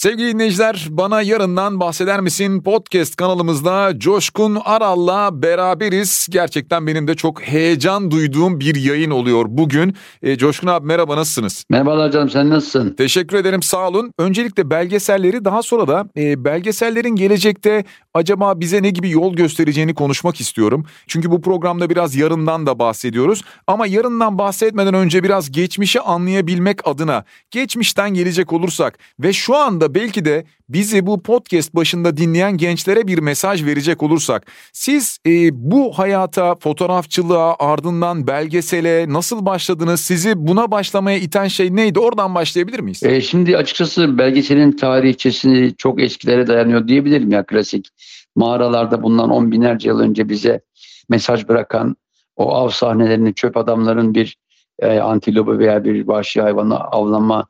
Sevgili dinleyiciler bana yarından bahseder misin podcast kanalımızda Coşkun Aral'la beraberiz. Gerçekten benim de çok heyecan duyduğum bir yayın oluyor bugün. E, Coşkun abi merhaba nasılsınız? Merhabalar canım sen nasılsın? Teşekkür ederim sağ olun. Öncelikle belgeselleri daha sonra da e, belgesellerin gelecekte acaba bize ne gibi yol göstereceğini konuşmak istiyorum. Çünkü bu programda biraz yarından da bahsediyoruz. Ama yarından bahsetmeden önce biraz geçmişi anlayabilmek adına geçmişten gelecek olursak ve şu anda belki de bizi bu podcast başında dinleyen gençlere bir mesaj verecek olursak siz e, bu hayata fotoğrafçılığa ardından belgesele nasıl başladınız? Sizi buna başlamaya iten şey neydi? Oradan başlayabilir miyiz? E, şimdi açıkçası belgeselin tarihçesini çok eskilere dayanıyor diyebilirim ya klasik. Mağaralarda bundan on binlerce yıl önce bize mesaj bırakan o av sahnelerini çöp adamların bir e, antilopu veya bir vahşi hayvanı avlama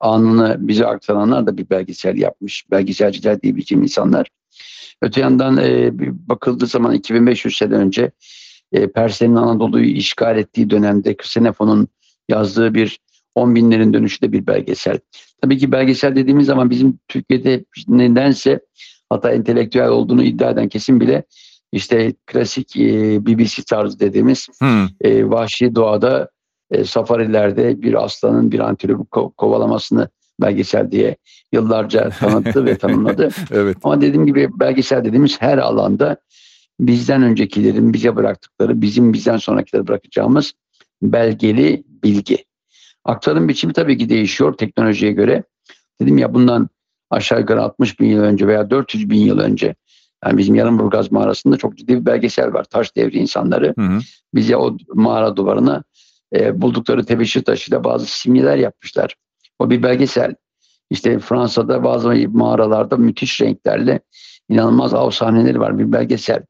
anını bize aktaranlar da bir belgesel yapmış. Belgeselciler diyebileceğim insanlar. Öte yandan e, bakıldığı zaman 2500 sene önce e, Perslerin Anadolu'yu işgal ettiği dönemde Xenofon'un yazdığı bir 10 binlerin dönüşü de bir belgesel. Tabii ki belgesel dediğimiz zaman bizim Türkiye'de nedense hatta entelektüel olduğunu iddia eden kesim bile işte klasik e, BBC tarzı dediğimiz hmm. e, vahşi doğada e, safarilerde bir aslanın bir antilopu ko- kovalamasını belgesel diye yıllarca tanıttı ve tanımladı. evet. Ama dediğim gibi belgesel dediğimiz her alanda bizden öncekilerin bize bıraktıkları, bizim bizden sonrakileri bırakacağımız belgeli bilgi. Aktarım biçimi tabii ki değişiyor teknolojiye göre. Dedim ya bundan aşağı yukarı 60 bin yıl önce veya 400 bin yıl önce yani bizim Yarımburgaz mağarasında çok ciddi bir belgesel var. Taş devri insanları hı hı. bize o mağara duvarına e, buldukları tebeşir taşıyla bazı simgeler yapmışlar. O bir belgesel. İşte Fransa'da bazı mağaralarda müthiş renklerle inanılmaz av sahneleri var bir belgesel.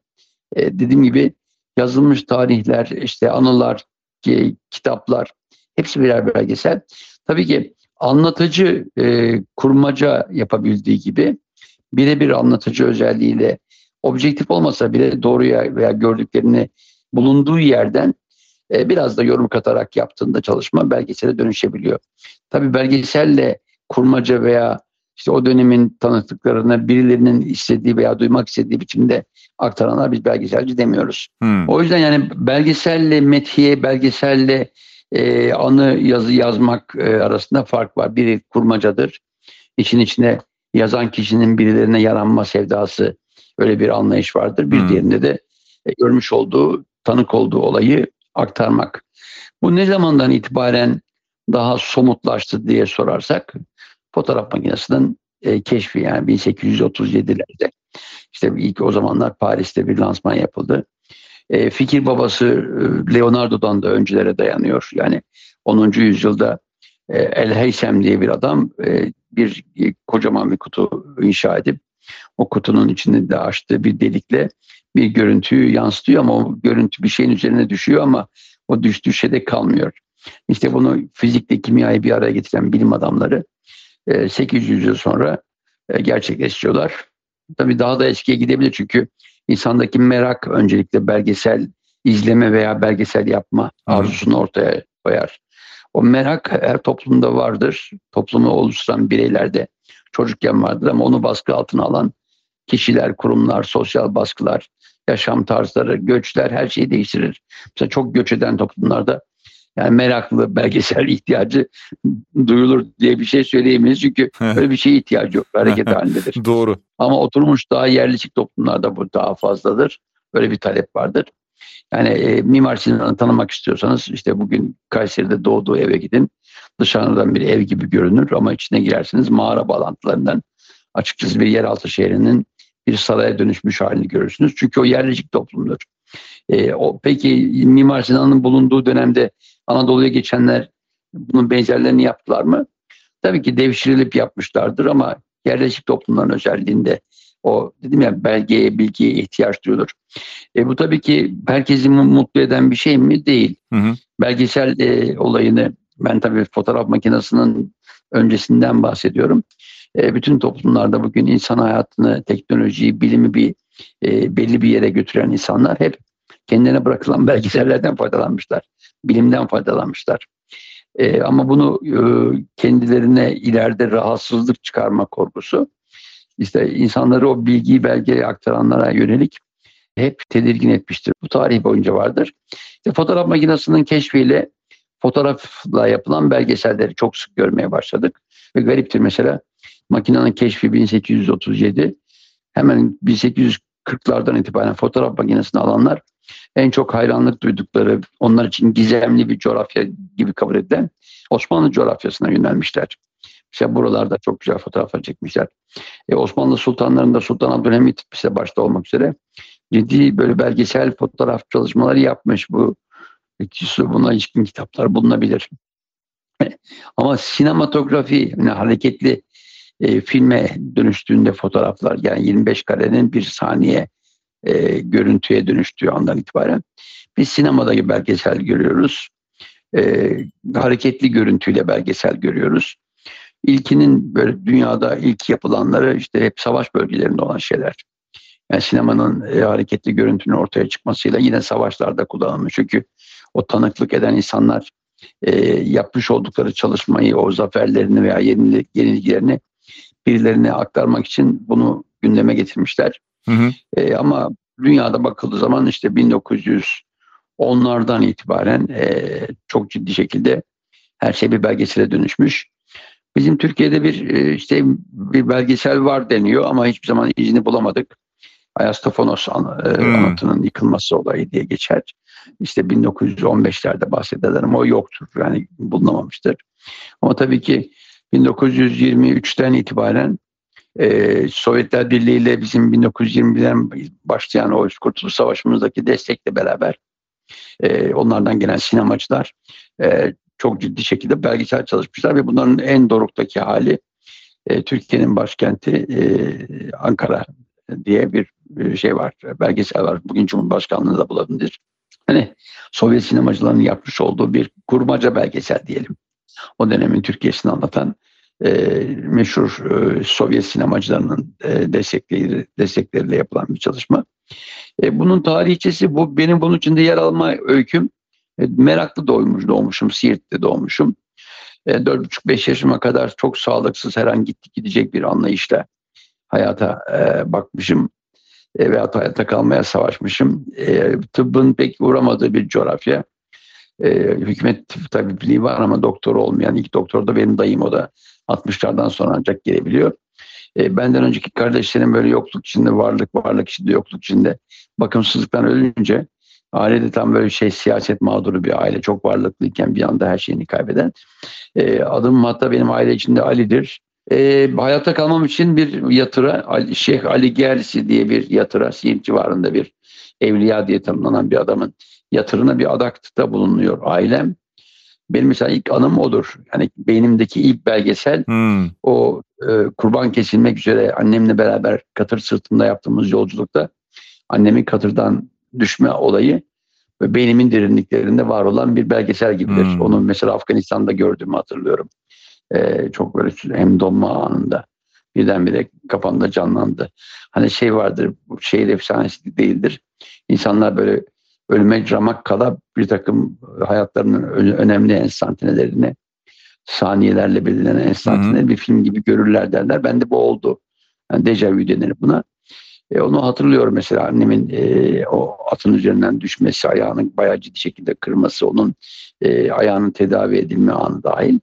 E, dediğim gibi yazılmış tarihler, işte anılar, ki, kitaplar hepsi birer belgesel. Tabii ki anlatıcı e, kurmaca yapabildiği gibi birebir anlatıcı özelliğiyle objektif olmasa bile doğruya veya gördüklerini bulunduğu yerden e, biraz da yorum katarak yaptığında çalışma belgesele dönüşebiliyor. Tabii belgeselle kurmaca veya işte o dönemin tanıklıklarını birilerinin istediği veya duymak istediği biçimde aktaranlar biz belgeselci demiyoruz. Hmm. O yüzden yani belgeselle methiye, belgeselle e, anı yazı yazmak e, arasında fark var. Biri kurmacadır. İçin içine yazan kişinin birilerine yaranma sevdası öyle bir anlayış vardır. Bir hmm. diğerinde de e, görmüş olduğu, tanık olduğu olayı aktarmak. Bu ne zamandan itibaren daha somutlaştı diye sorarsak fotoğraf makinesinin e, keşfi yani 1837'lerde işte ilk o zamanlar Paris'te bir lansman yapıldı. E, fikir babası e, Leonardo'dan da öncelere dayanıyor. Yani 10. yüzyılda e, El Heysem diye bir adam e, bir e, kocaman bir kutu inşa edip o kutunun içinde de açtığı bir delikle bir görüntüyü yansıtıyor ama o görüntü bir şeyin üzerine düşüyor ama o düştüğü şeyde kalmıyor. İşte bunu fizikle kimyayı bir araya getiren bilim adamları 800 e, yıl sonra e, gerçekleştiriyorlar. Tabii daha da eskiye gidebilir çünkü insandaki merak öncelikle belgesel izleme veya belgesel yapma arzusunu ortaya koyar. O merak her toplumda vardır. Toplumu oluşturan bireylerde çocukken vardır ama onu baskı altına alan kişiler, kurumlar, sosyal baskılar, yaşam tarzları, göçler her şeyi değiştirir. Mesela çok göç eden toplumlarda yani meraklı belgesel ihtiyacı duyulur diye bir şey söyleyemeyiz. Çünkü böyle bir şeye ihtiyacı yok. Hareket halindedir. Doğru. Ama oturmuş daha yerleşik toplumlarda bu daha fazladır. Böyle bir talep vardır. Yani e, Mimar Sinan'ı tanımak istiyorsanız işte bugün Kayseri'de doğduğu eve gidin. Dışarıdan bir ev gibi görünür ama içine girerseniz mağara bağlantılarından açıkçası bir yeraltı şehrinin bir saraya dönüşmüş halini görürsünüz. Çünkü o yerleşik toplumdur. E, o, peki Mimar Sinan'ın bulunduğu dönemde Anadolu'ya geçenler bunun benzerlerini yaptılar mı? Tabii ki devşirilip yapmışlardır ama yerleşik toplumların özelliğinde o dedim ya belgeye, bilgiye ihtiyaç duyulur. E, bu tabii ki herkesi mutlu eden bir şey mi? Değil. Hı hı. Belgesel e, olayını ben tabii fotoğraf makinesinin öncesinden bahsediyorum. E, bütün toplumlarda bugün insan hayatını, teknolojiyi, bilimi bir e, belli bir yere götüren insanlar hep kendine bırakılan belgesellerden faydalanmışlar. Bilimden faydalanmışlar. E, ama bunu e, kendilerine ileride rahatsızlık çıkarma korkusu işte insanları o bilgiyi belgeye aktaranlara yönelik hep tedirgin etmiştir. Bu tarih boyunca vardır. İşte fotoğraf makinesinin keşfiyle fotoğrafla yapılan belgeselleri çok sık görmeye başladık. Ve gariptir mesela makinenin keşfi 1837 hemen 1840'lardan itibaren fotoğraf makinesini alanlar en çok hayranlık duydukları, onlar için gizemli bir coğrafya gibi kabul edilen Osmanlı coğrafyasına yönelmişler. Mesela buralarda çok güzel fotoğraflar çekmişler. E, Osmanlı sultanlarında Sultan Abdülhamit ise başta olmak üzere ciddi böyle belgesel fotoğraf çalışmaları yapmış. Bu buna ilişkin kitaplar bulunabilir. Ama sinematografi yani hareketli e, filme dönüştüğünde fotoğraflar yani 25 karenin bir saniye e, görüntüye dönüştüğü andan itibaren biz sinemada belgesel görüyoruz. E, hareketli görüntüyle belgesel görüyoruz. İlkinin böyle dünyada ilk yapılanları işte hep savaş bölgelerinde olan şeyler. Yani sinemanın e, hareketli görüntünün ortaya çıkmasıyla yine savaşlarda kullanılmış. Çünkü o tanıklık eden insanlar e, yapmış oldukları çalışmayı, o zaferlerini veya yenilik, yeniliklerini birilerine aktarmak için bunu gündeme getirmişler. Hı hı. E, ama dünyada bakıldığı zaman işte 1910'lardan itibaren e, çok ciddi şekilde her şey bir belgesele dönüşmüş. Bizim Türkiye'de bir e, işte bir belgesel var deniyor ama hiçbir zaman izini bulamadık. Ayastofonos an, e, hmm. anıtının yıkılması olayı diye geçer. İşte 1915'lerde bahsedilen o yoktur. Yani bulunamamıştır. Ama tabii ki 1923'ten itibaren e, Sovyetler Birliği ile bizim 1920'den başlayan o Kurtuluş Savaşı'mızdaki destekle beraber e, onlardan gelen sinemacılar e, çok ciddi şekilde belgesel çalışmışlar ve bunların en doruktaki hali e, Türkiye'nin başkenti e, Ankara diye bir, bir şey var. Belgesel var. Bugün Cumhurbaşkanlığı'nda bulabilir. Hani Sovyet sinemacılarının yapmış olduğu bir kurmaca belgesel diyelim. O dönemin Türkiye'sini anlatan e, meşhur e, Sovyet sinemacılarının e, destekleri, destekleriyle yapılan bir çalışma. E, bunun tarihçesi bu. Benim bunun içinde yer alma öyküm e, meraklı doğmuş, doğmuşum. Siirt'te doğmuşum. E, 4,5-5 yaşıma kadar çok sağlıksız her an gitti gidecek bir anlayışla hayata e, bakmışım. E, veyahut hayatta kalmaya savaşmışım. E, tıbbın pek uğramadığı bir coğrafya. E, hükümet tabipliği var ama doktor olmayan ilk doktor da benim dayım o da 60'lardan sonra ancak gelebiliyor. E, benden önceki kardeşlerim böyle yokluk içinde, varlık varlık içinde, yokluk içinde bakımsızlıktan ölünce ailede tam böyle şey siyaset mağduru bir aile. Çok varlıklıyken bir anda her şeyini kaybeden. E, adım hatta benim aile içinde Ali'dir. E, hayatta kalmam için bir yatıra, Şeyh Ali Gersi diye bir yatıra, Siirt civarında bir evliya diye tanımlanan bir adamın yatırına bir adakta bulunuyor ailem. Benim mesela ilk anım odur. Yani beynimdeki ilk belgesel hmm. o e, kurban kesilmek üzere annemle beraber katır sırtında yaptığımız yolculukta annemin katırdan düşme olayı ve beynimin derinliklerinde var olan bir belgesel gibidir. Hmm. Onu mesela Afganistan'da gördüğümü hatırlıyorum. Ee, çok böyle hem donma anında birdenbire kafamda canlandı. Hani şey vardır, bu şehir efsanesi değildir. İnsanlar böyle ölüme ramak kala bir takım hayatlarının önemli enstantanelerini saniyelerle belirlenen enstantane bir film gibi görürler derler. Ben de bu oldu. Yani dejavu denir buna. E, onu hatırlıyorum mesela annemin e, o atın üzerinden düşmesi, ayağının bayağı ciddi şekilde kırması, onun e, ayağının tedavi edilme anı dahil.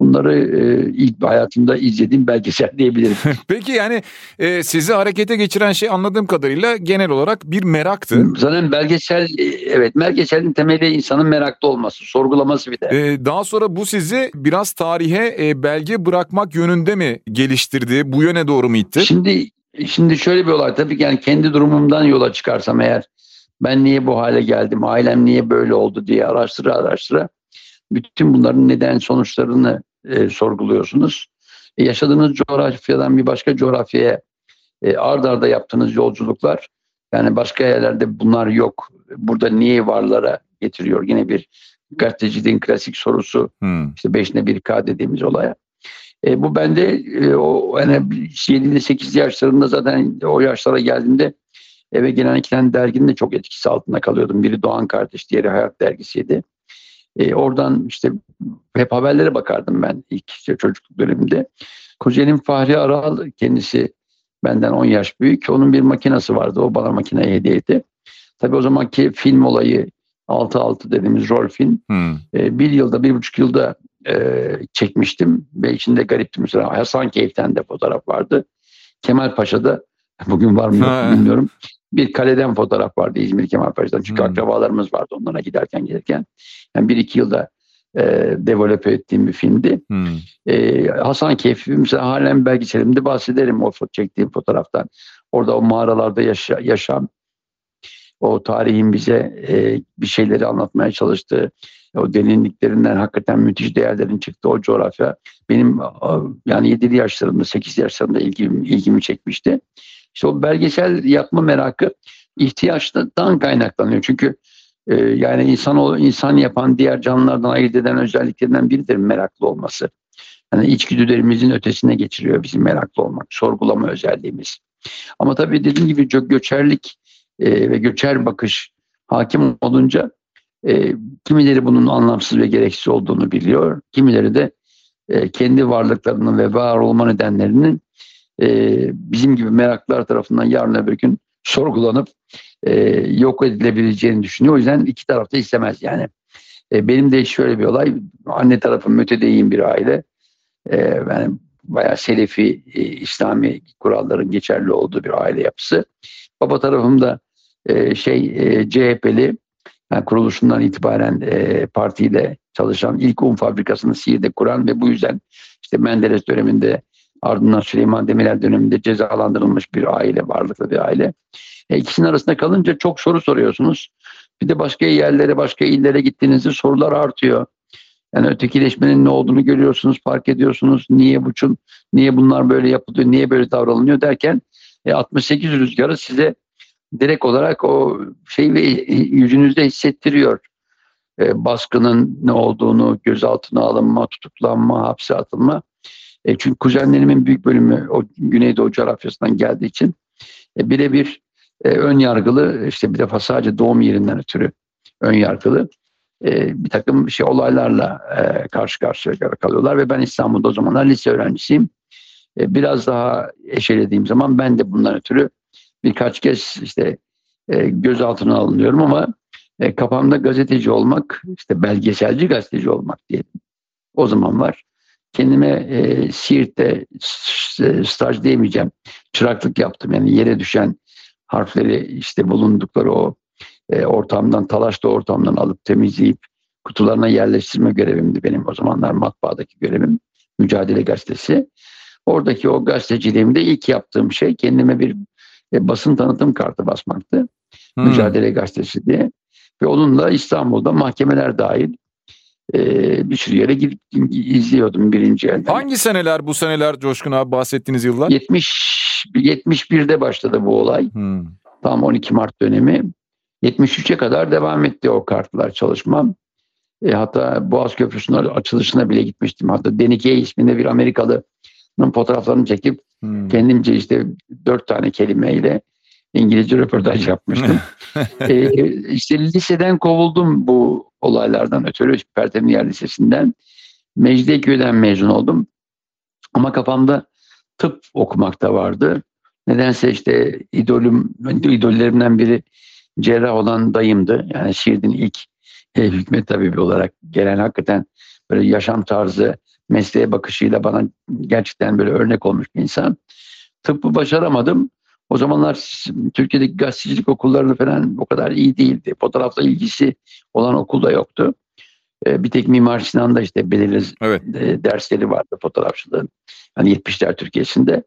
Bunları e, ilk hayatımda izlediğim belgesel diyebilirim. Peki yani e, sizi harekete geçiren şey anladığım kadarıyla genel olarak bir meraktı. Zaten belgesel e, evet belgeselin temeli insanın meraklı olması, sorgulaması bir de. E, daha sonra bu sizi biraz tarihe e, belge bırakmak yönünde mi geliştirdi? Bu yöne doğru mu itti? Şimdi şimdi şöyle bir olay tabii ki yani kendi durumumdan yola çıkarsam eğer ben niye bu hale geldim, ailem niye böyle oldu diye araştıra araştıra bütün bunların neden sonuçlarını e, sorguluyorsunuz. E, yaşadığınız coğrafyadan bir başka coğrafyaya e, ard arda yaptığınız yolculuklar yani başka yerlerde bunlar yok. Burada niye varlara getiriyor? Yine bir gazeteciliğin klasik sorusu hmm. işte beşine bir K dediğimiz olaya. E, bu bende e, o yani 7'de 8 yaşlarında zaten o yaşlara geldiğimde eve gelen iki tane derginin de çok etkisi altında kalıyordum. Biri Doğan Kardeş, diğeri Hayat Dergisi'ydi. E, oradan işte hep haberlere bakardım ben ilk işte çocukluk döneminde. Kuzenim Fahri Aral kendisi benden 10 yaş büyük. Onun bir makinesi vardı. O bana makineyi hediye etti. Tabii o zamanki film olayı 6-6 dediğimiz rol film. Hmm. E, bir yılda, bir buçuk yılda e, çekmiştim. Ve içinde garipti mesela. Hasan Keyif'ten de fotoğraf vardı. Kemal Paşa'da bugün var mı yok bilmiyorum. Bir kaleden fotoğraf vardı İzmir Kemal Paşa'dan. Çünkü hmm. akrabalarımız vardı onlara giderken gelirken. Yani bir iki yılda e, develope ettiğim bir filmdi. Hmm. E, Hasan Keyfi mesela halen belgeselimde bahsederim o çektiğim fotoğraftan. Orada o mağaralarda yaşa, yaşam, o tarihin bize e, bir şeyleri anlatmaya çalıştığı, o derinliklerinden hakikaten müthiş değerlerin çıktığı o coğrafya benim yani 7 yaşlarımda 8 yaşlarımda ilgimi, ilgimi çekmişti. İşte o belgesel yapma merakı ihtiyaçtan kaynaklanıyor. Çünkü e, yani insan insan yapan diğer canlılardan ayırt eden özelliklerinden biridir meraklı olması. Yani içgüdülerimizin ötesine geçiriyor bizim meraklı olmak, sorgulama özelliğimiz. Ama tabii dediğim gibi çok göçerlik e, ve göçer bakış hakim olunca e, kimileri bunun anlamsız ve gereksiz olduğunu biliyor. Kimileri de e, kendi varlıklarının ve var olma nedenlerinin e, bizim gibi meraklılar tarafından yarın öbür gün sorgulanıp e, yok edilebileceğini düşünüyor. O yüzden iki tarafta istemez yani. E, benim de şöyle bir olay. Anne tarafım mütedeyyin bir aile. E, yani bayağı Selefi, e, İslami kuralların geçerli olduğu bir aile yapısı. Baba tarafım da e, şey e, CHP'li yani kuruluşundan itibaren e, partiyle çalışan ilk un fabrikasını Siirt'te kuran ve bu yüzden işte Menderes döneminde ardından Süleyman Demirel döneminde cezalandırılmış bir aile, varlıklı bir aile. E, arasında kalınca çok soru soruyorsunuz. Bir de başka yerlere, başka illere gittiğinizde sorular artıyor. Yani ötekileşmenin ne olduğunu görüyorsunuz, fark ediyorsunuz. Niye buçun, niye bunlar böyle yapılıyor, niye böyle davranılıyor derken e, 68 rüzgarı size direkt olarak o şey ve yüzünüzde hissettiriyor. E, baskının ne olduğunu, gözaltına alınma, tutuklanma, hapse atılma. E, çünkü kuzenlerimin büyük bölümü o Güneydoğu coğrafyasından geldiği için e, birebir e, ön yargılı işte bir defa sadece doğum yerinden ötürü ön yargılı e, bir takım şey olaylarla e, karşı karşıya kalıyorlar ve ben İstanbul'da o zamanlar lise öğrencisiyim. E, biraz daha eşelediğim zaman ben de bundan ötürü birkaç kez işte e, gözaltına alınıyorum ama e, kafamda gazeteci olmak, işte belgeselci gazeteci olmak diyelim. O zaman var. Kendime e, Siirt'te staj diyemeyeceğim. Çıraklık yaptım. Yani yere düşen harfleri işte bulundukları o e, ortamdan, talaşlı ortamdan alıp temizleyip kutularına yerleştirme görevimdi benim o zamanlar matbaadaki görevim. Mücadele Gazetesi. Oradaki o gazeteciliğimde ilk yaptığım şey kendime bir e, basın tanıtım kartı basmaktı. Hmm. Mücadele Gazetesi diye. Ve onunla İstanbul'da mahkemeler dahil e, bir sürü yere gidip izliyordum birinci elden. Hangi seneler bu seneler Coşkun abi bahsettiğiniz yıllar? 70 71'de başladı bu olay. Hmm. Tam 12 Mart dönemi. 73'e kadar devam etti o kartlar çalışmam. E, hatta Boğaz Köprüsü'nün açılışına bile gitmiştim. Hatta Denike isminde bir Amerikalı'nın fotoğraflarını çekip hmm. kendimce işte dört tane kelimeyle İngilizce röportaj yapmıştım. e, işte liseden kovuldum bu olaylardan ötürü. Pertemin Yer Lisesi'nden. Mecidiyeköy'den mezun oldum. Ama kafamda tıp okumakta vardı. Nedense işte idolüm, idollerimden biri cerrah olan dayımdı. Yani Şiirdin ilk e, hükmet tabibi olarak gelen hakikaten böyle yaşam tarzı, mesleğe bakışıyla bana gerçekten böyle örnek olmuş bir insan. Tıbbı başaramadım. O zamanlar Türkiye'deki gazetecilik okullarını falan o kadar iyi değildi. Fotoğrafla ilgisi olan okul da yoktu. E, bir tek Mimar Sinan'da işte belirli evet. E, dersleri vardı fotoğrafçılığın. Hani 70'ler Türkiye'sinde.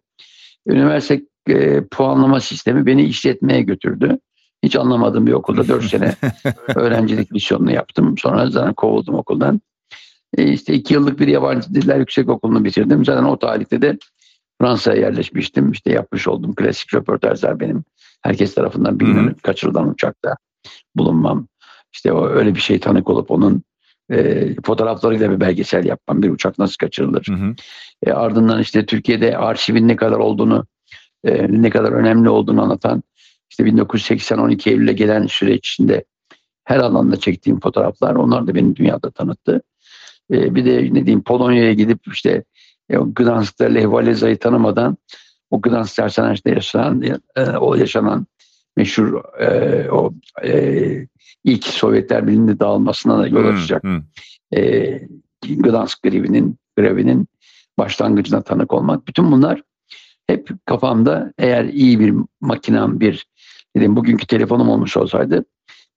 Üniversite e, puanlama sistemi beni işletmeye götürdü. Hiç anlamadığım bir okulda 4 sene öğrencilik misyonunu yaptım. Sonra zaten kovuldum okuldan. E işte iki yıllık bir yabancı diller yüksek okulunu bitirdim. Zaten o tarihte de Fransa'ya yerleşmiştim. İşte yapmış olduğum klasik röportajlar benim. Herkes tarafından bilinen kaçırılan uçakta bulunmam. İşte o öyle bir şey tanık olup onun e, fotoğraflarıyla bir belgesel yapmam. Bir uçak nasıl kaçırılır? Hı hı. E, ardından işte Türkiye'de arşivin ne kadar olduğunu, e, ne kadar önemli olduğunu anlatan işte 1980-12 Eylül'e gelen süreç içinde her alanda çektiğim fotoğraflar onlar da beni dünyada tanıttı. E, bir de ne diyeyim Polonya'ya gidip işte e, Gdansk'ta Lech Walesa'yı tanımadan o Gdansk tersanajda yaşanan e, o yaşanan meşhur e, o e, ilk Sovyetler Birliği'nde dağılmasına da yol hmm, açacak hmm, hmm. E, Gdansk grevinin grevinin başlangıcına tanık olmak. Bütün bunlar hep kafamda eğer iyi bir makinem bir dedim bugünkü telefonum olmuş olsaydı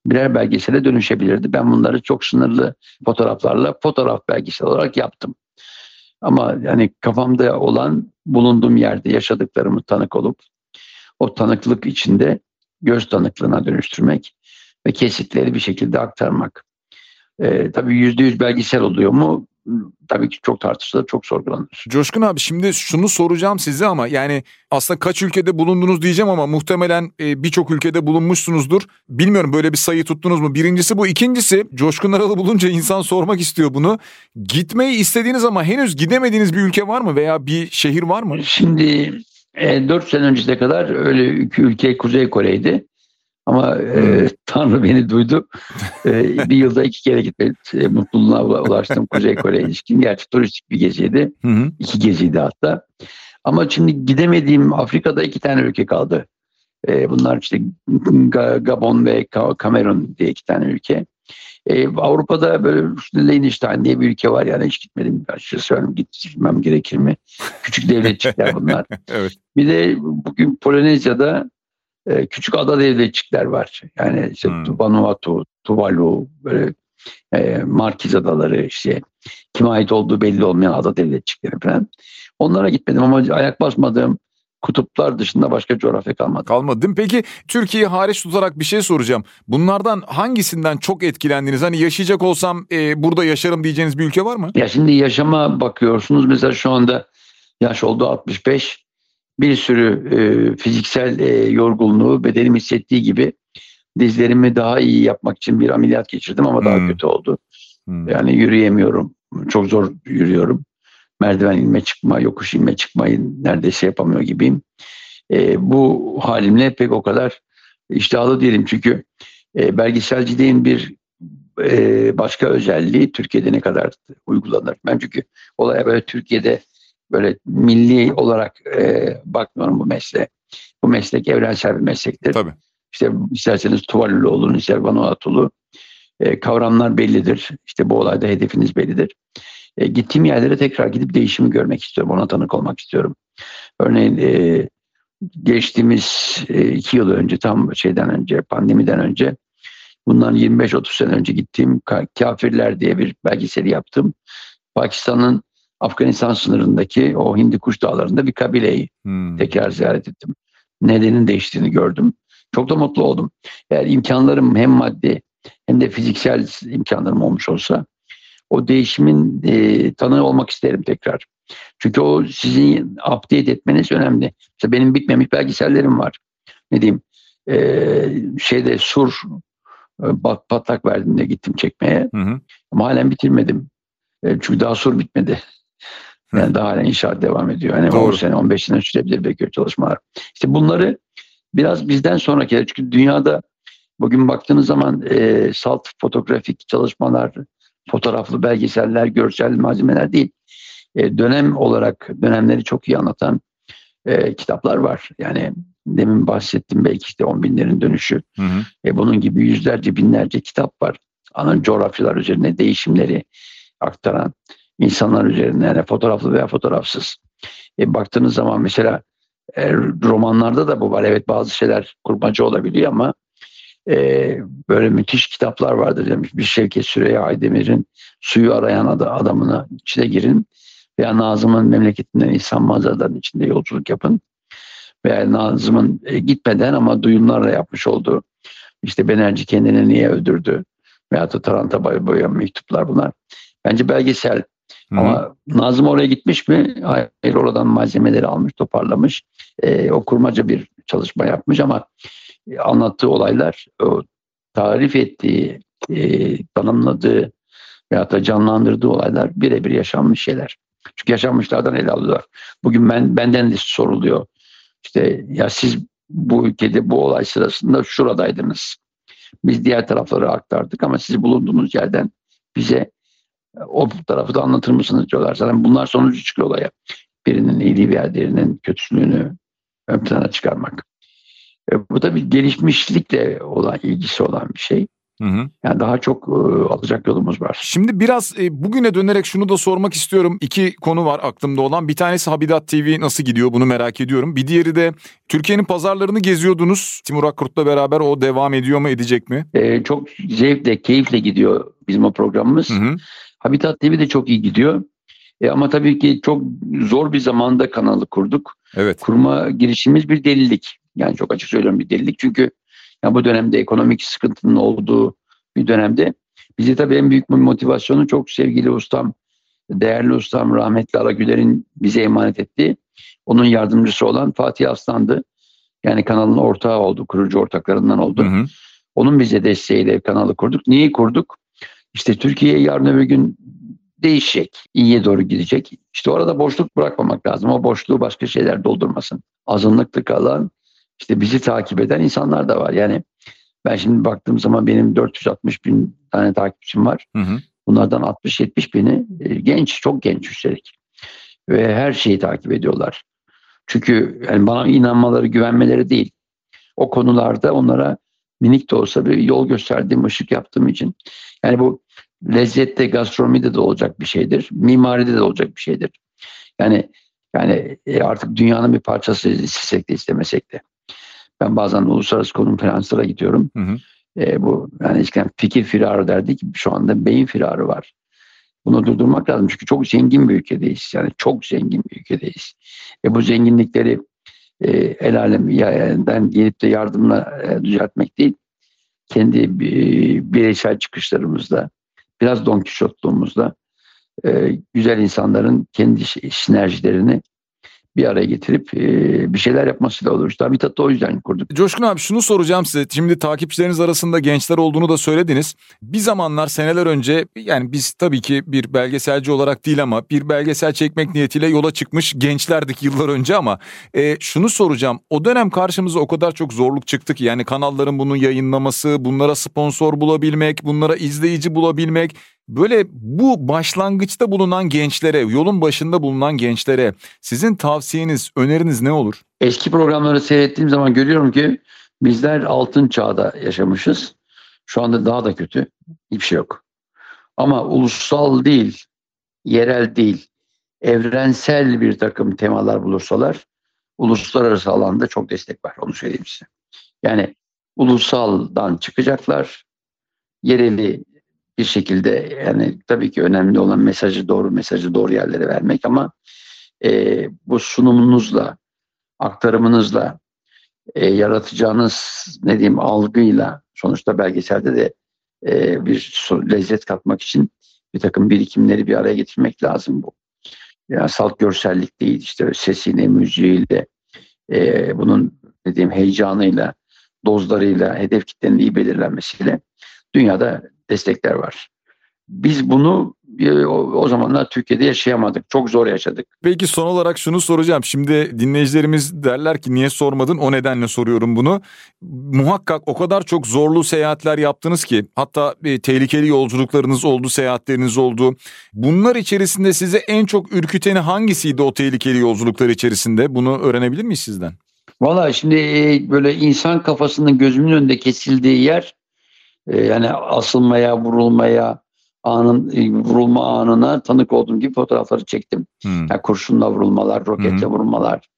birer belgesele dönüşebilirdi. Ben bunları çok sınırlı fotoğraflarla fotoğraf belgesel olarak yaptım. Ama yani kafamda olan bulunduğum yerde yaşadıklarımı tanık olup o tanıklık içinde göz tanıklığına dönüştürmek ve kesitleri bir şekilde aktarmak. Ee, tabii yüzde yüz belgesel oluyor mu? tabii ki çok tartışılır, çok sorgulanır. Coşkun abi şimdi şunu soracağım size ama yani aslında kaç ülkede bulundunuz diyeceğim ama muhtemelen e, birçok ülkede bulunmuşsunuzdur. Bilmiyorum böyle bir sayı tuttunuz mu? Birincisi bu. ikincisi Coşkun Aralı bulunca insan sormak istiyor bunu. Gitmeyi istediğiniz ama henüz gidemediğiniz bir ülke var mı veya bir şehir var mı? Şimdi e, 4 sene öncesine kadar öyle iki ülke Kuzey Kore'ydi. Ama e, hmm. Tanrı beni duydu. E, bir yılda iki kere gitme e, mutluluğuna ulaştım Kuzey Kore ilişkin. Gerçi turistik bir geziydi. Hmm. İki geziydi hatta. Ama şimdi gidemediğim Afrika'da iki tane ülke kaldı. E, bunlar işte Gabon ve Kamerun diye iki tane ülke. E, Avrupa'da böyle Liechtenstein diye bir ülke var yani hiç gitmedim. Açıkçası söyleyeyim gitmem gerekir mi? Küçük devletçikler bunlar. evet. Bir de bugün Polonezya'da e, küçük ada devletçikler var. Yani işte hmm. Vanuatu, Tuvalu, böyle e, Markiz Adaları işte kime ait olduğu belli olmayan ada devletçikleri falan. Onlara gitmedim ama ayak basmadığım kutuplar dışında başka coğrafya kalmadı. Kalmadı değil mi? Peki Türkiye'yi hariç tutarak bir şey soracağım. Bunlardan hangisinden çok etkilendiniz? Hani yaşayacak olsam e, burada yaşarım diyeceğiniz bir ülke var mı? Ya şimdi yaşama bakıyorsunuz. Mesela şu anda yaş oldu 65 bir sürü e, fiziksel e, yorgunluğu bedenim hissettiği gibi dizlerimi daha iyi yapmak için bir ameliyat geçirdim ama hmm. daha kötü oldu. Hmm. Yani yürüyemiyorum. Çok zor yürüyorum. Merdiven inme çıkma, yokuş inme çıkmayı neredeyse yapamıyor gibiyim. E, bu halimle pek o kadar iştahlı değilim. Çünkü e, belgeselciliğin bir e, başka özelliği Türkiye'de ne kadar uygulanır. Ben çünkü olaya böyle Türkiye'de böyle milli olarak e, bakmıyorum bu mesleğe. Bu meslek evrensel bir meslektir. Tabii. İşte isterseniz Tuvalulu olun, ister Vanuatulu. E, kavramlar bellidir. İşte bu olayda hedefiniz bellidir. E, gittiğim yerlere tekrar gidip değişimi görmek istiyorum. Ona tanık olmak istiyorum. Örneğin e, geçtiğimiz e, iki yıl önce tam şeyden önce pandemiden önce bundan 25-30 sene önce gittiğim Kafirler diye bir belgeseli yaptım. Pakistan'ın Afganistan sınırındaki o Hindi Kuş Dağları'nda bir kabileyi hmm. tekrar ziyaret ettim. Nedenin değiştiğini gördüm. Çok da mutlu oldum. Eğer imkanlarım hem maddi hem de fiziksel imkanlarım olmuş olsa o değişimin e, tanığı olmak isterim tekrar. Çünkü o sizin update etmeniz önemli. Mesela benim bitmemiş belgesellerim var. Ne diyeyim? E, şeyde Sur e, patlak verdiğimde gittim çekmeye. Hı hı. Ama halen bitirmedim. E, çünkü daha Sur bitmedi. Yani daha hala inşaat devam ediyor. Yani Doğru. 10 sene 15 sene sürebilir belki çalışmalar. İşte bunları biraz bizden sonraki çünkü dünyada bugün baktığınız zaman e, salt fotoğrafik çalışmalar, fotoğraflı belgeseller, görsel malzemeler değil. E, dönem olarak dönemleri çok iyi anlatan e, kitaplar var. Yani demin bahsettim belki işte on binlerin dönüşü. Hı hı. E, bunun gibi yüzlerce binlerce kitap var. Ana coğrafyalar üzerine değişimleri aktaran insanlar üzerinde yani fotoğraflı veya fotoğrafsız. E, baktığınız zaman mesela e, romanlarda da bu var. Evet bazı şeyler kurmaca olabiliyor ama e, böyle müthiş kitaplar vardır demiş. Bir Şevket Süreyya Aydemir'in Suyu Arayan Adamına içine girin veya Nazım'ın memleketinden İhsan Mazar'dan içinde yolculuk yapın. Veya Nazım'ın e, gitmeden ama duyumlarla yapmış olduğu işte Benerci kendini niye öldürdü veya da Taranta Boya mektuplar bunlar. Bence belgesel Hı-hı. Ama Nazım oraya gitmiş mi? Hayır oradan malzemeleri almış, toparlamış. E, o kurmaca bir çalışma yapmış ama anlattığı olaylar, o tarif ettiği, e, tanımladığı veyahut da canlandırdığı olaylar birebir yaşanmış şeyler. Çünkü yaşanmışlardan ele alıyorlar. Bugün ben benden de soruluyor. İşte ya siz bu ülkede bu olay sırasında şuradaydınız. Biz diğer tarafları aktardık ama siz bulunduğunuz yerden bize O tarafı da anlatır mısınız diyorlar. Zaten bunlar sonucu çıkıyor olaya. Birinin iyiliği veya diğerinin kötülüğünü ön plana çıkarmak. E, bu da bir gelişmişlikle olan ilgisi olan bir şey. Hı hı. Yani daha çok e, alacak yolumuz var. Şimdi biraz e, bugüne dönerek şunu da sormak istiyorum. İki konu var aklımda olan. Bir tanesi Habidat TV nasıl gidiyor bunu merak ediyorum. Bir diğeri de Türkiye'nin pazarlarını geziyordunuz. Timur Akkurt'la beraber o devam ediyor mu edecek mi? E, çok zevkle, keyifle gidiyor bizim o programımız. Hı hı. Habitat TV de çok iyi gidiyor. E, ama tabii ki çok zor bir zamanda kanalı kurduk. Evet. Kurma girişimiz bir delilik. Yani çok açık söylüyorum bir delilik. Çünkü yani bu dönemde ekonomik sıkıntının olduğu bir dönemde bizi tabii en büyük motivasyonu çok sevgili ustam, değerli ustam rahmetli Alagüler'in bize emanet ettiği onun yardımcısı olan Fatih Aslan'dı. Yani kanalın ortağı oldu, kurucu ortaklarından oldu. Hı hı. Onun bize desteğiyle kanalı kurduk. Niye kurduk? İşte Türkiye yarın öbür gün değişecek, iyiye doğru gidecek. İşte orada boşluk bırakmamak lazım. O boşluğu başka şeyler doldurmasın. Azınlıkta kalan işte bizi takip eden insanlar da var. Yani ben şimdi baktığım zaman benim 460 bin tane takipçim var. Hı hı. Bunlardan 60-70 bini e, genç, çok genç üstelik. Ve her şeyi takip ediyorlar. Çünkü yani bana inanmaları, güvenmeleri değil. O konularda onlara minik de olsa bir yol gösterdiğim, ışık yaptığım için. Yani bu lezzette, gastronomide de olacak bir şeydir. Mimaride de olacak bir şeydir. Yani yani e, artık dünyanın bir parçası istesek de istemesek de. Ben bazen uluslararası konferanslara gidiyorum. Hı hı. E, bu yani eskiden fikir firarı derdik. Şu anda beyin firarı var. Bunu durdurmak lazım çünkü çok zengin bir ülkedeyiz. Yani çok zengin bir ülkedeyiz. E, bu zenginlikleri e, el alemden gelip de yardımla e, düzeltmek değil. Kendi e, bireysel çıkışlarımızda, biraz Don Kişotluğumuzda e, güzel insanların kendi sinerjilerini bir araya getirip bir şeyler yapmasıyla olur. İşte Habitat'ı o yüzden kurduk. Coşkun abi şunu soracağım size. Şimdi takipçileriniz arasında gençler olduğunu da söylediniz. Bir zamanlar seneler önce yani biz tabii ki bir belgeselci olarak değil ama bir belgesel çekmek niyetiyle yola çıkmış gençlerdik yıllar önce ama e, şunu soracağım. O dönem karşımıza o kadar çok zorluk çıktı ki yani kanalların bunu yayınlaması, bunlara sponsor bulabilmek, bunlara izleyici bulabilmek Böyle bu başlangıçta bulunan gençlere, yolun başında bulunan gençlere sizin tavsiyeniz, öneriniz ne olur? Eski programları seyrettiğim zaman görüyorum ki bizler altın çağda yaşamışız. Şu anda daha da kötü. Hiçbir şey yok. Ama ulusal değil, yerel değil, evrensel bir takım temalar bulursalar uluslararası alanda çok destek var. Onu söyleyeyim size. Yani ulusaldan çıkacaklar. Yereli bir şekilde yani tabii ki önemli olan mesajı doğru mesajı doğru yerlere vermek ama e, bu sunumunuzla aktarımınızla e, yaratacağınız ne diyeyim algıyla sonuçta belgeselde de e, bir lezzet katmak için bir takım birikimleri bir araya getirmek lazım bu. Yani salt görsellik değil işte sesiyle, müziğiyle, e, bunun dediğim heyecanıyla, dozlarıyla, hedef kitlenin iyi belirlenmesiyle dünyada destekler var. Biz bunu e, o zamanlar Türkiye'de yaşayamadık. Çok zor yaşadık. Peki son olarak şunu soracağım. Şimdi dinleyicilerimiz derler ki niye sormadın? O nedenle soruyorum bunu. Muhakkak o kadar çok zorlu seyahatler yaptınız ki hatta e, tehlikeli yolculuklarınız oldu, seyahatleriniz oldu. Bunlar içerisinde size en çok ürküteni hangisiydi o tehlikeli yolculuklar içerisinde? Bunu öğrenebilir miyiz sizden? Valla şimdi e, böyle insan kafasının gözümün önünde kesildiği yer e, yani asılmaya, vurulmaya, anın e, vurulma anına tanık olduğum gibi fotoğrafları çektim. Hmm. Yani kurşunla vurulmalar, roketle hmm. vurulmalar,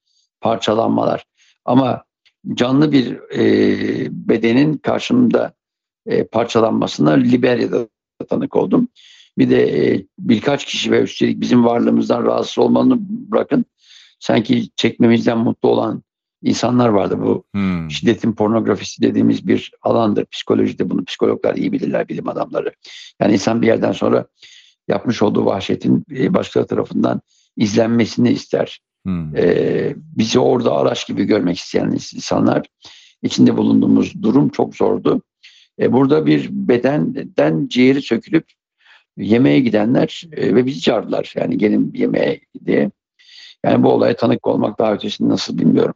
parçalanmalar. Ama canlı bir e, bedenin karşımda e, parçalanmasına Liberya'da tanık oldum. Bir de e, birkaç kişi ve üstelik bizim varlığımızdan rahatsız olmanı bırakın. Sanki çekmemizden mutlu olan insanlar vardı. Bu hmm. şiddetin pornografisi dediğimiz bir alandır. Psikolojide bunu psikologlar iyi bilirler, bilim adamları. Yani insan bir yerden sonra yapmış olduğu vahşetin e, başkaları tarafından izlenmesini ister. Hmm. Ee, bizi orada araç gibi görmek isteyen insanlar içinde bulunduğumuz durum çok zordu. Ee, burada bir bedenden ciğeri sökülüp yemeğe gidenler e, ve bizi çağırdılar. Yani gelin yemeğe diye. Yani bu olaya tanık olmak daha ötesini nasıl bilmiyorum.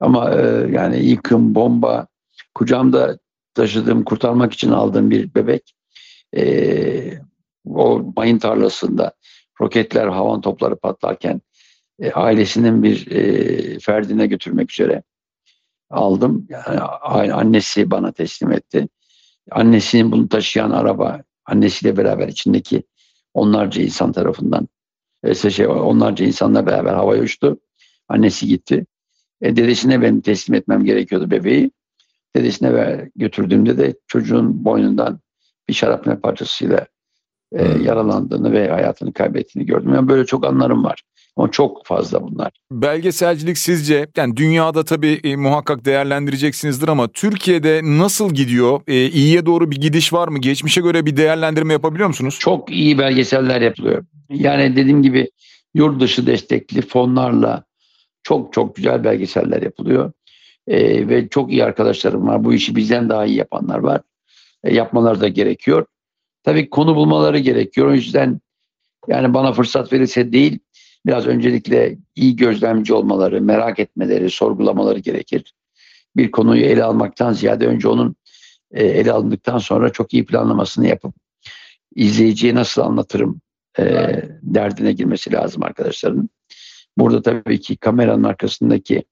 Ama e, yani yıkım, bomba, kucağımda taşıdığım, kurtarmak için aldığım bir bebek e, o mayın tarlasında roketler, havan topları patlarken e, ailesinin bir ferdine götürmek üzere aldım. Yani annesi bana teslim etti. Annesinin bunu taşıyan araba annesiyle beraber içindeki onlarca insan tarafından şey, onlarca insanla beraber havaya uçtu. Annesi gitti. E, dedesine ben teslim etmem gerekiyordu bebeği. Dedesine ver, götürdüğümde de çocuğun boynundan bir şarapnel parçasıyla e, hmm. yaralandığını ve hayatını kaybettiğini gördüm. Yani böyle çok anlarım var. Ama çok fazla bunlar. Belgeselcilik sizce yani dünyada tabii e, muhakkak değerlendireceksinizdir ama Türkiye'de nasıl gidiyor? E, iyiye doğru bir gidiş var mı? Geçmişe göre bir değerlendirme yapabiliyor musunuz? Çok iyi belgeseller yapılıyor. Yani dediğim gibi yurt dışı destekli fonlarla çok çok güzel belgeseller yapılıyor. E, ve çok iyi arkadaşlarım var. Bu işi bizden daha iyi yapanlar var. E, yapmaları da gerekiyor. Tabii konu bulmaları gerekiyor. O yüzden yani bana fırsat verirse değil, biraz öncelikle iyi gözlemci olmaları, merak etmeleri, sorgulamaları gerekir. Bir konuyu ele almaktan ziyade önce onun e, ele alındıktan sonra çok iyi planlamasını yapıp izleyiciye nasıl anlatırım e, derdine girmesi lazım arkadaşların. Burada tabii ki kameranın arkasındaki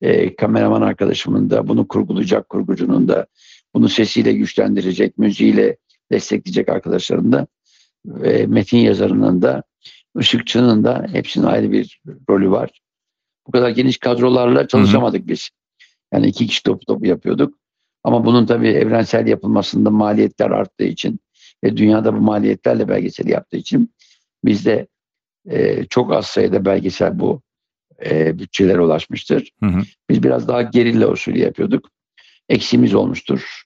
e, kameraman arkadaşımın da bunu kurgulayacak kurgucunun da bunu sesiyle güçlendirecek, müziğiyle destekleyecek arkadaşların da ve metin yazarının da ışıkçının da hepsinin ayrı bir rolü var. Bu kadar geniş kadrolarla çalışamadık biz. Yani iki kişi topu topu yapıyorduk. Ama bunun tabii evrensel yapılmasında maliyetler arttığı için ve dünyada bu maliyetlerle belgesel yaptığı için bizde e, çok az sayıda belgesel bu e, bütçelere ulaşmıştır. Hı hı. Biz biraz daha gerilla usulü yapıyorduk. Eksiğimiz olmuştur.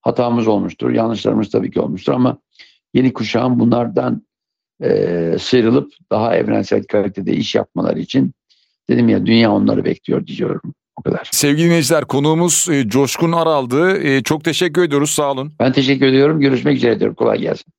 Hatamız olmuştur. Yanlışlarımız tabii ki olmuştur ama yeni kuşağın bunlardan e, sıyrılıp daha evrensel kalitede iş yapmaları için dedim ya dünya onları bekliyor diyorum. O kadar. Sevgili dinleyiciler konuğumuz e, Coşkun Aral'dı. E, çok teşekkür ediyoruz sağ olun. Ben teşekkür ediyorum. Görüşmek üzere diyorum. Kolay gelsin.